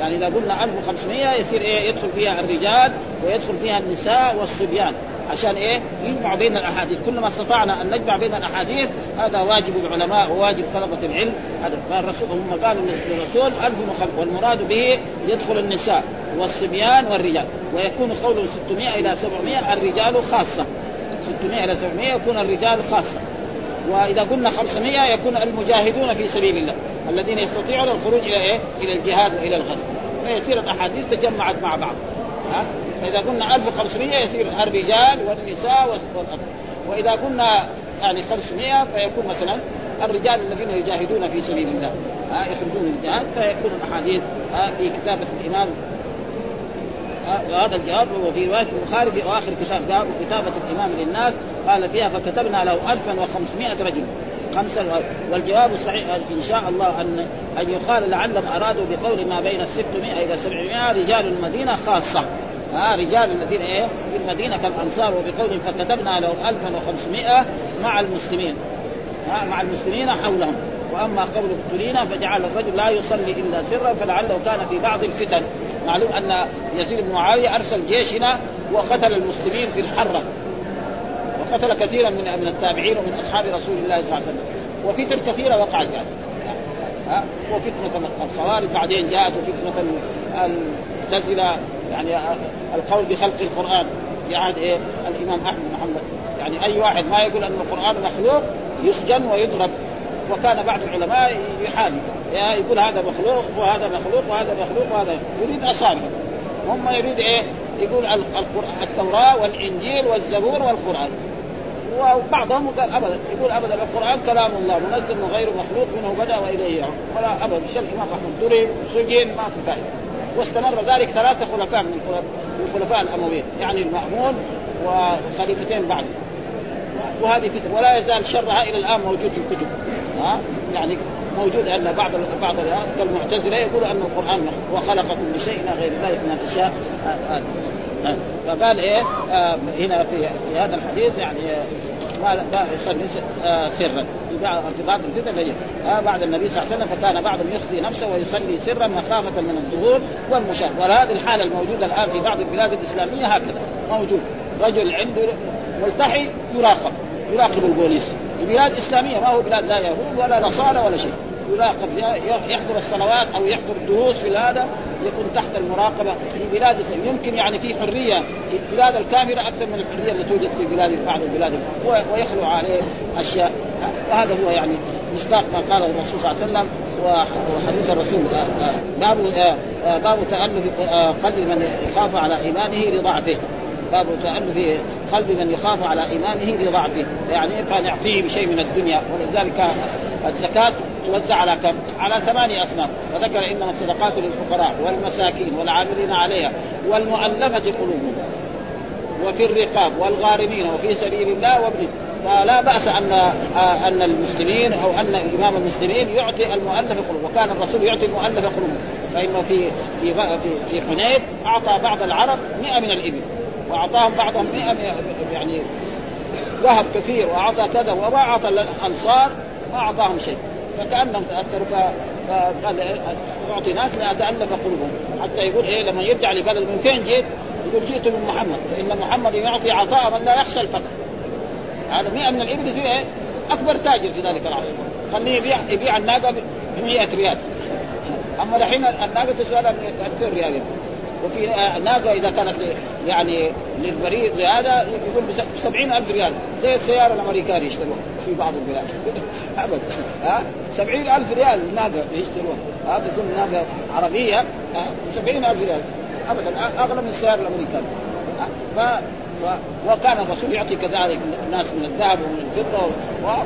يعني اذا قلنا 1500 يصير إيه؟ يدخل فيها الرجال ويدخل فيها النساء والصبيان. عشان إيه؟ يجمع بين الأحاديث. كل ما استطعنا أن نجمع بين الأحاديث هذا واجب العلماء وواجب طلبة العلم. هذا فالرسول هم قالوا للرسول 1000 والمراد به يدخل النساء والصبيان والرجال. ويكون قوله 600 إلى 700 الرجال خاصة. 600 إلى 700 يكون الرجال خاصة. وإذا قلنا 500 يكون المجاهدون في سبيل الله الذين يستطيعون الخروج إلى إيه؟ إلى الجهاد وإلى الغزو. فيصير الأحاديث تجمعت مع بعض. ها؟ فإذا قلنا 1500 يصير الرجال والنساء والاطفال وإذا قلنا يعني 500 فيكون مثلا الرجال الذين يجاهدون في سبيل الله. ها؟ يخرجون للجهاد فيكون الأحاديث في كتابة الإمام. هذا الجواب هو في رواية البخاري في اواخر كتاب كتابة الإمام للناس. قال فيها فكتبنا له 1500 رجل. خمسة والجواب الصحيح إن شاء الله ان أن يقال لعلهم أرادوا بقول ما بين 600 إلى 700 رجال المدينة خاصة. ها آه رجال الذين إيه؟ في المدينة كالأنصار وبقول فكتبنا له 1500 مع المسلمين. آه مع المسلمين حولهم. وأما قول ابتلينا فجعل الرجل لا يصلي إلا سرا فلعله كان في بعض الفتن. معلوم أن يزيد بن معاوية أرسل جيش هنا وقتل المسلمين في الحرة. وقتل كثيرا من من التابعين ومن أصحاب رسول الله صلى الله عليه وسلم. وفتن كثيره وقعت يعني ها؟ وفتنه الخوارج بعدين جاءت وفتنة المعتزلة يعني القول بخلق القرآن. في عهد إيه؟ الإمام أحمد محمد. يعني أي واحد ما يقول أن القرآن مخلوق يسجن ويضرب. وكان بعض العلماء يحامي. يقول هذا مخلوق وهذا مخلوق وهذا مخلوق وهذا يريد اصابع هم يريد إيه؟ يقول التوراة والإنجيل والزبور والقرآن. وبعضهم قال أبدا يقول أبدا القرآن كلام الله منزل من غير مخلوق منه بدأ وإليه يعود. ولا أبدا الشيخ الامام احمد ضرب سجن ما في فائدة. واستمر ذلك ثلاثة خلفاء من الخلفاء الأمويين يعني المأمون وخليفتين بعد. وهذه فتنة ولا يزال شرها إلى الآن موجود في الكتب. ها؟ يعني موجود ان بعض بعض كالمعتزلة يقول أن القرآن وخلق كل شيء إلى غير ذلك من الاشياء فقال إيه آه هنا في في هذا الحديث يعني ما يصلي آه سرا. في بعض الفتن آه بعد النبي صلى الله عليه وسلم فكان بعضهم يخفي نفسه ويصلي سرا مخافة من الظهور والمشاهد وهذه الحالة الموجودة الآن في بعض البلاد الإسلامية هكذا. موجود. رجل عنده ملتحي يراقب يراقب البوليس. في بلاد إسلامية ما هو بلاد لا يهود ولا نصارى ولا شيء. يراقب يحضر الصلوات أو يحضر الدروس في هذا يكون تحت المراقبة في بلاد يمكن يعني في حرية في البلاد الكاملة أكثر من الحرية اللي توجد في بلاد بعض البلاد. ويخلو عليه أشياء. وهذا هو يعني مصداق ما قاله الرسول صلى الله عليه وسلم وحديث الرسول. باب باب تألف قلب من يخاف على إيمانه لضعفه. باب تألف قلب من يخاف على إيمانه لضعفه. يعني فنعطيه بشيء من الدنيا ولذلك الزكاة توزع على كم؟ على ثمانية أصناف. فذكر إنما الصدقات للفقراء والمساكين والعاملين عليها والمؤلفة قلوبهم وفي الرقاب والغارمين وفي سبيل الله وابن. فلا بأس أن أن المسلمين أو أن إمام المسلمين يعطي المؤلف قلوب وكان الرسول يعطي المؤلف قلوب فإنه في في في حنين أعطى بعض العرب 100 من الإبل. وأعطاهم بعضهم 100 يعني ذهب كثير وأعطى كذا وما أعطى الأنصار ما أعطاهم شيء. فكأنهم تأثروا فقال اعطي ناس لأتألف قلوبهم. حتى يقول إيه لما يرجع لبلد من فين جيت؟ يقول جئت من محمد. فإن محمد يعطي عطاء من لا يخشى الفقر. هذا 100 من الإبل زي إيه؟ أكبر تاجر في ذلك العصر. خليه يبيع يبيع الناقة ب 100 ريال. أما الحين الناقة تسوى 2000 ريال. وفي ناقة إذا كانت يعني للبريد لهذا يقول ب 70000 ريال. زي السيارة الامريكان يشتروها في بعض البلاد. (laughs) ابدا ها؟ 70000 ريال ناقة يشتروها ها؟ تكون ناقة عربية. 70000 ريال. ابدا. أغلى من السيارة الامريكان ف وكان الرسول يعطي كذلك الناس من الذهب ومن الفضة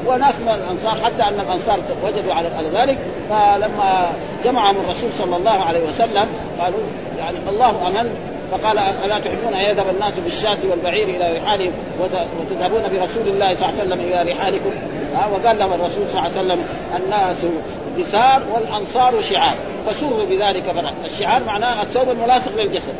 وناس من الأنصار حتى أن الأنصار وجدوا على ذلك. فلما جمعهم الرسول صلى الله عليه وسلم قالوا يعني الله أمن فقال ألا تحبون أن يذهب الناس بالشاة والبعير إلى رحالهم وتذهبون برسول الله صلى الله عليه وسلم إلى رحالكم؟ وقال لهم الرسول صلى الله عليه وسلم الناس دثار والأنصار شعار. فسروا بذلك فرح الشعار معناه الثوب الملاصق للجسد.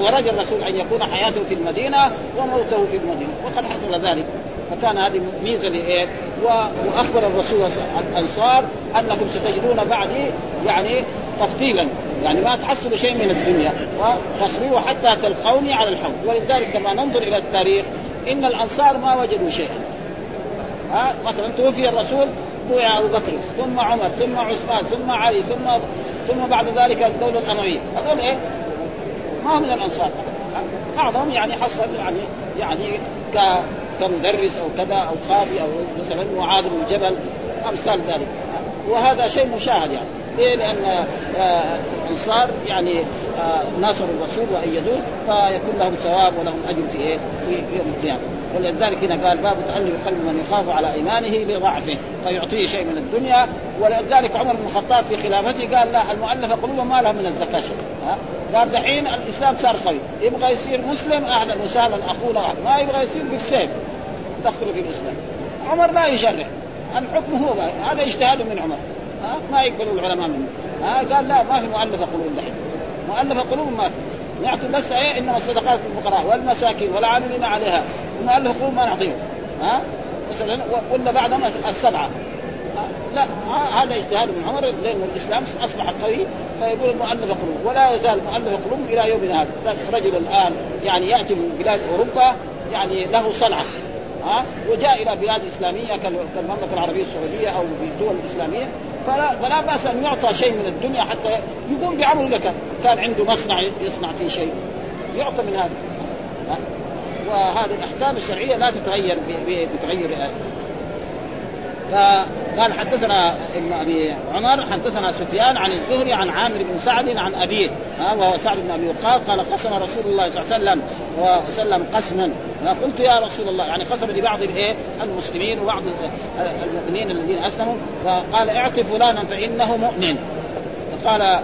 ورجى الرسول أن يكون حياته في المدينة وموته في المدينة. وقد حصل ذلك. فكان هذه ميزة لإيه؟ وأخبر الرسول الأنصار أنكم ستجدون بعدي يعني تفضيلا. يعني ما تحصلوا شيء من الدنيا. فاصبروا حتى تلقوني على الحوض. ولذلك لما ننظر إلى التاريخ إن الأنصار ما وجدوا شيئا. ها؟ مثلا توفي الرسول بويع أبو بكر ثم عمر ثم عثمان ثم علي ثم ثم بعد ذلك الدولة الأموية. هذول إيه؟ من الانصار بعضهم يعني حصل يعني يعني ك كمدرس أو كذا أو قاضي أو مثلا معاذ بن جبل أمثال ذلك وهذا شيء مشاهد يعني ليه؟ لأن الانصار يعني ناصروا الرسول وأيدوه فيكون لهم ثواب ولهم أجر في؟ في يوم القيامة ولذلك هنا قال باب تألف قلب من يخاف على إيمانه لضعفه فيعطيه شيء من الدنيا. ولذلك عمر بن الخطاب في خلافته قال لا المؤلفه قلوبهم ما لها من الزكاة. شيء قال دحين الإسلام صار خوي يبغى يصير مسلم أهلا وسهلا اخونا ما يبغى يصير بالسيف. دخلوا في الإسلام. عمر لا يشرع الحكم هو هذا اجتهاد من عمر. ها؟ ما يقبلوا العلماء منه. ها؟ قال لا ما في مؤلفه قلوب دحين. مؤلفه قلوب ما في. نعطي بس إيه؟ إنما الصدقات للفقراء والمساكين والعاملين عليها. المؤلفه قلوب ما نعطيهم. ها؟ مثلا ولا بعدهم السبعة. لا هذا اجتهاد من عمر لأن الإسلام أصبح قوي فيقول المؤلف قلوب. ولا يزال مؤلف قلوب إلى يومنا هذا. رجل الآن يعني يأتي من بلاد أوروبا يعني له صنعة. وجاء إلى بلاد إسلامية كالمملكة العربية السعودية أو الدول الإسلامية. فلا, فلا بأس أن يعطى شيء من الدنيا حتى يقوم بعمل. لك كان عنده مصنع يصنع فيه شيء يعطى من هذا. وهذه الأحكام الشرعية لا تتغير بتغير فقال حدثنا ابن أبي عمر حدثنا سفيان عن الزهري عن عامر بن سعد عن أبيه ها وهو سعد بن أبي وقاص قال قسم رسول الله صلى الله عليه وسلم وسلم قسما. قلت يا رسول الله يعني قسم لبعض الايه؟ المسلمين وبعض المؤمنين الذين أسلموا فقال اعط فلانا فإنه مؤمن. فقال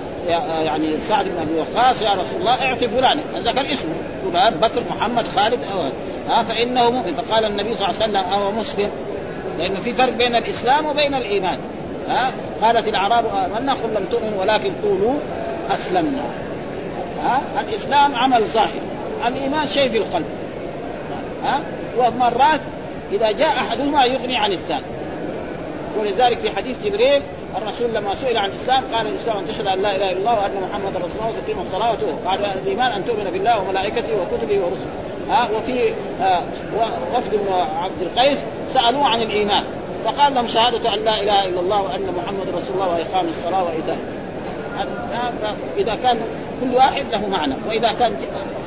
يعني سعد بن أبي وقاص يا رسول الله اعط فلانا كان اسمه فلان بكر محمد خالد أو ها فإنه مؤمن. فقال النبي صلى الله عليه وسلم أو مسلم؟ لأن في فرق بين الإسلام وبين الإيمان. ها؟ قالت الأعراب آمنا قل لم تؤمنوا ولكن قولوا أسلمنا. ها؟ الإسلام عمل ظاهر. الإيمان شيء في القلب. ها؟ ومرات إذا جاء أحدهما يغني عن الثاني. ولذلك في حديث جبريل الرسول لما سئل عن الإسلام قال الإسلام أن تشهد أن لا إله إلا الله وأن محمدا رسول الله وتقيم الصلاة وتؤمن قال الإيمان أن تؤمن بالله وملائكته وكتبه ورسله. ها وفي آه وفد عبد القيس سألوه عن الإيمان فقال لهم شهادة أن لا إله إلا الله وأن محمد رسول الله وإقام الصلاة وإيتاء إذا كان كل واحد له معنى وإذا كان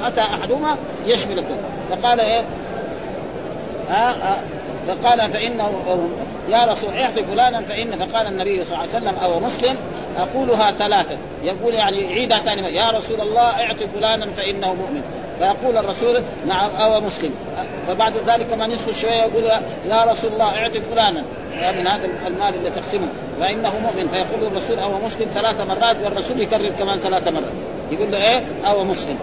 أتى أحدهما يشمل الكل فقال إيه؟ ها آه فقال فإنه يا رسول اعطي فلانا فإن فقال النبي صلى الله عليه وسلم أو مسلم أقولها ثلاثة. يقول يعني عيدها ثاني يا رسول الله اعطي فلانا فإنه مؤمن. فيقول الرسول نعم أو مسلم. فبعد ذلك ما نصف شوية يقول يا رسول الله اعطي فلانا. من هذا المال اللي تقسمه. فانه مؤمن. فيقول الرسول أو مسلم ثلاث مرات والرسول يكرر كمان ثلاث مرات. يقول له إيه؟ أو مسلم.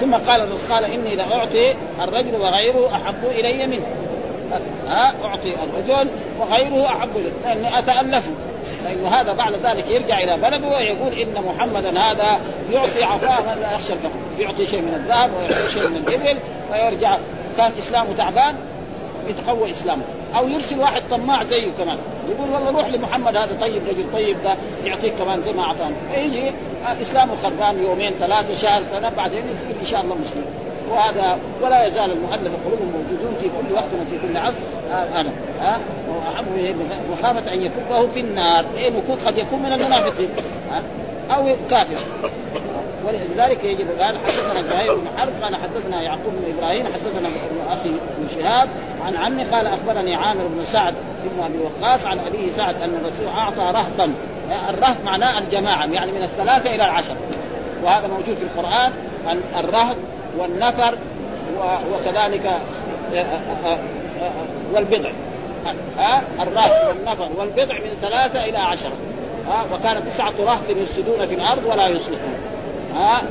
ثم قال قال إني لأعطي الرجل وغيره أحب إلي منه. ها؟ أعطي الرجل وغيره أحب الي لأني اتالفه لأنه هذا بعد ذلك يرجع إلى بلده ويقول إن محمدا هذا يعطي عطاء لا يخشى الفقر. يعطي شيء من الذهب ويعطي شيء من الإبل ويرجع. كان إسلامه تعبان يتقوى إسلامه. أو يرسل واحد طماع زيه كمان. يقول والله روح لمحمد هذا طيب رجل طيب ده يعطيك كمان زي ما اعطانا فيجي إسلامه خربان يومين ثلاثة شهر سنة بعدين يصير إن شاء الله مسلم. وهذا ولا يزال المؤلف قلوبهم موجودون في كل وقت وفي كل عصر. هذا ها وأحب مخافة أن يكبه في النار. لأنه قد يكون من المنافقين. ها أو كافر. ولذلك يجب قال حدثنا زهير بن حرب قال حدثنا يعقوب بن إبراهيم حدثنا أخي بن شهاب عن عمي قال أخبرني عامر بن سعد بن أبي وقاص عن ابيه سعد أن الرسول أعطى رهطا. الرهط معناه الجماعة يعني من الثلاثة إلى العشر. وهذا موجود في القرآن الرهط والنفر وكذلك والبضع. ها الرهط والنفر والبضع من ثلاثة إلى عشرة. ها وكانت تسعة رهط يفسدون في الأرض ولا يصلحون. ها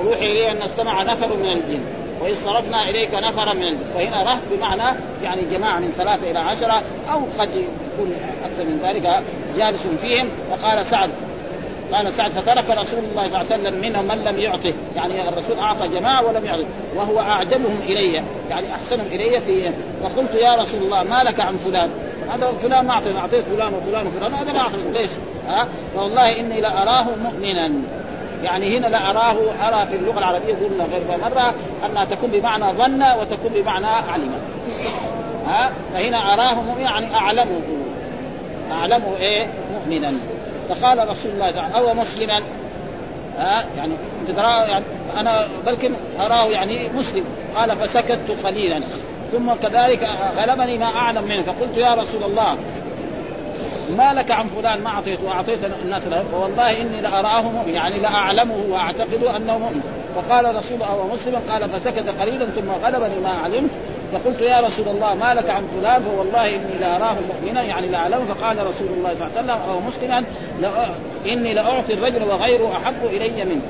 وروحي الي أن استمع نفر من الجن. وإذ صرفنا إليك نفرا من الجن. فهنا رهط بمعنى يعني جماعة من ثلاثة إلى عشرة أو قد يكون أكثر من ذلك جالس فيهم. فقال سعد قال سعد فترك رسول الله صلى الله عليه وسلم منهم من لم يعطه. يعني الرسول أعطى جماعة ولم يعطه. وهو اعجبهم إلي. يعني أحسنهم إلي في فقلت يا رسول الله ما لك عن فلان؟ هذا فلان ما اعطيت أعطيت فلان وفلان وفلان. هذا ما اعطيت ليش؟ ها؟ فوالله إني لأراه مؤمنا. يعني هنا لا اراه أرى في اللغة العربية قلنا غير مرة أنها تكون بمعنى ظن وتكون بمعنى علم. ها؟ فهنا أراه مؤمنا يعني أعلمه. أعلمه إيه؟ مؤمنا. فقال رسول الله تعالى أو مسلما؟ ها يعني أنت يعني أنا بلكن أراه يعني مسلم. قال فسكت قليلا. ثم كذلك غلبني ما أعلم منه فقلت يا رسول الله ما لك عن فلان؟ ما أعطيت وأعطيت الناس له. فوالله إني لأراه يعني لأعلمه واعتقد أنه مؤمن. فقال رسول أو مسلم قال فسكت قليلا ثم غلبني ما علمت. فقلت يا رسول الله ما لك عن فلان؟ فوالله إني لاراه مؤمنا يعني لاعلمه فقال رسول الله صلى الله عليه وسلم أو مسلما إني لأعطي الرجل وغيره أحب إلي منه.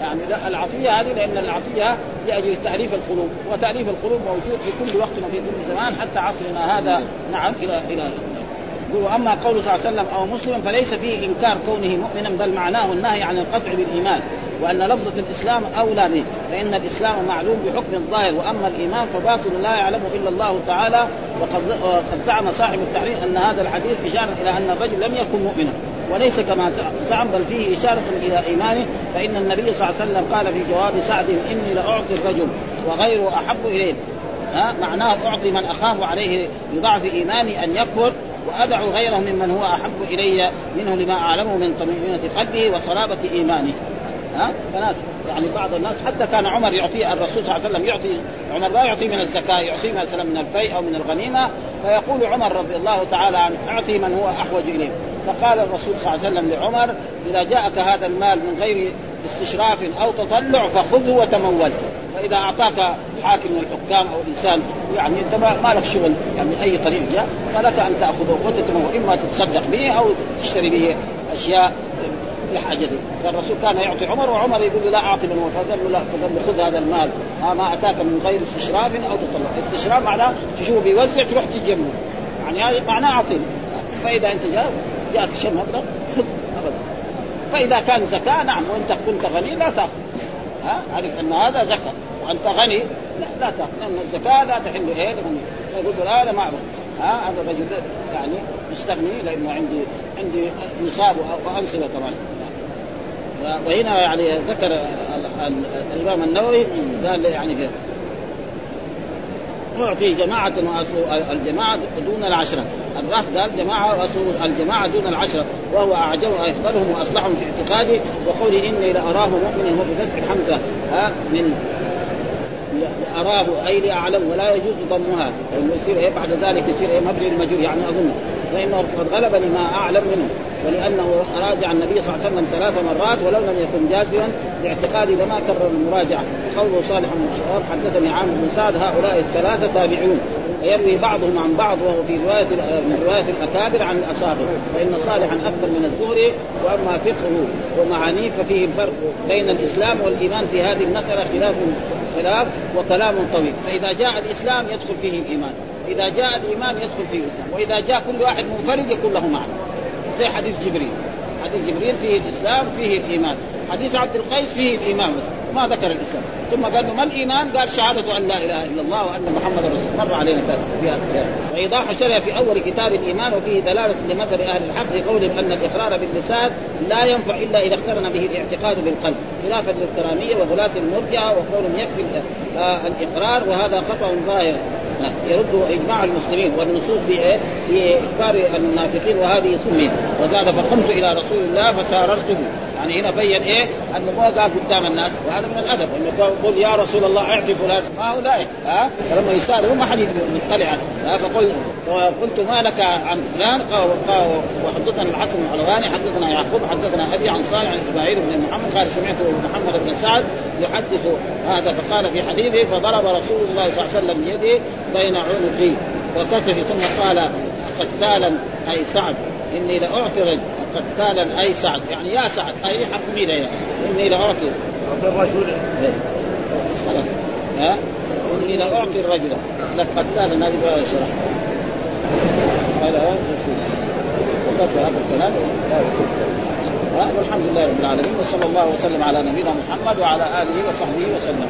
يعني العطية هذه لأن العطية لاجل تأليف القلوب وتأليف القلوب موجود في كل وقت وفي كل زمان حتى عصرنا هذا. نعم إلى إلى. وأما قوله صلى الله عليه وسلم أو مسلما فليس فيه إنكار كونه مؤمنا بل معناه النهي عن القطع بالإيمان. وأن لفظة الإسلام أولى به فإن الإسلام معلوم بحكم الظاهر وأما الإيمان فباطل لا يعلمه إلا الله تعالى. وقد وقد زعم صاحب التحرير أن هذا الحديث إشارة إلى أن الرجل لم يكن مؤمنا. وليس كما زعم بل فيه إشارة إلى إيمانه. فإن النبي صلى الله عليه وسلم قال في جواب سعد إني لأعطي الرجل وغيره أحب إليه. ها؟ معناه أعطي من أخاف عليه بضعف إيماني أن يكفر وأدعو غيره ممن هو أحب إلي منه لما أعلمه من طمأنينة قلبه وصلابه إيمانه. ها؟ فناس يعني بعض الناس حتى كان عمر يعطي الرسول صلى الله عليه وسلم يعطي عمر لا يعطي من الزكاة يعطي مثلا من الفيء أو من الغنيمة فيقول عمر رضي الله تعالى عنه أعطي من هو أحوج إليه. فقال الرسول صلى الله عليه وسلم لعمر إذا جاءك هذا المال من غير استشراف أو تطلع فخذه وتمول. فإذا أعطاك حاكم من الحكام أو إنسان يعني أنت ما لك شغل يعني أي طريق جاء فلك أن تأخذه وتتمول إما تتصدق به أو تشتري به أشياء لحاجته فالرسول كان يعطي عمر وعمر يقول لا أعطي من فقال له لا فقال له خذ هذا المال. ما أتاك من غير استشراف أو تطلع. استشراف معناه تشوفه بيوزع تروح تجي يعني هذا معناه اعطيني فإذا أنت جاء جاءك شيء مبلغ خذ. ابدا. فإذا كان زكاة نعم وانت كنت غني لا تأخذ. ها عرف أن هذا زكاة. وأنت غني لا, لا تأخذ. لأن الزكاة لا تحل إيه لغني فيقول له أنا ما ها هذا الرجل يعني مستغني لأنه عندي عندي نصاب وامثله كمان وهنا يعني ذكر الإمام النووي قال يعني يعطي جماعة وأصل الجماعة دون العشرة. الراح قال جماعة وأصل الجماعة دون العشرة. وهو أعجب وأفضلهم وأصلحهم في اعتقادي وقولي إني لأراه مؤمنا هو بفتح حمزة. من أراه أي لأعلم ولا يجوز ضمها. يصير إيه بعد ذلك يصير إيه مبني للمجهول يعني أظن. فإنه قد غلبني ما أعلم منه ولأنه راجع النبي صلى الله عليه وسلم ثلاث مرات ولو لم يكن جازما لاعتقادي لما كرر المراجعة. قوله صالح بن شهاب حدثني عامر بن سعد هؤلاء الثلاثة تابعون. ويروي بعضهم عن بعض وهو في رواية من رواية الأكابر عن الأصابع. فإن صالحا أكثر من الزهري وأما فقهه ومعانيه ففيه الفرق بين الإسلام والإيمان في هذه المسألة خلاف خلاف وكلام طويل. فإذا جاء الإسلام يدخل فيه الإيمان. إذا جاء الإيمان يدخل فيه الإسلام وإذا جاء كل واحد منفرد يكون له معنى زي حديث جبريل. حديث جبريل فيه الإسلام فيه الإيمان. حديث عبد القيس فيه الإيمان. بس ما ذكر الإسلام. ثم قال له ما الإيمان؟ قال شهادة أن لا إله إلا الله وأن محمدا رسول مر علينا في هذا وإيضاح شرع في أول كتاب الإيمان وفيه دلالة لمثل أهل الحق في قولهم أن الإقرار باللسان لا ينفع إلا إذا اقترن به الاعتقاد بالقلب خلافا للكراميه وغلاة المرجعه وقولهم يكفي الإقرار وهذا خطأ ظاهر يرد إجماع المسلمين والنصوص في إيه؟ في اكفار المنافقين وهذه سمين وزاد فقمت إلى رسول الله فساررته يعني هنا بين إيه؟ انه ما قال قدام الناس وهذا من الأدب أنه يقول يا رسول الله أعطي فلان. هؤلاء ها؟ فلما يسالوا ما حد يطلع ها؟ فقل قلت ما لك عن فلان؟ وحدثنا الحسن الحلواني حدثنا يعقوب حدثنا أبي عن صالح عن إسماعيل بن محمد قال سمعت محمد بن سعد يحدث هذا فقال في حديثه فضرب رسول الله صلى الله عليه وسلم بيده بين عنقي وكتفي ثم قال قتالا أي سعد إني لأعطي رجل. قتالا أي سعد يعني يا سعد أي مين يعني إني لأعطي. أعطي الرجل. خلاص. ها؟ إني لأعطي الرجل. لك قتالا هذه بقى شرح قال وقف هذا الكلام. والحمد لله رب العالمين وصلى الله وسلم على نبينا محمد وعلى آله وصحبه وسلم.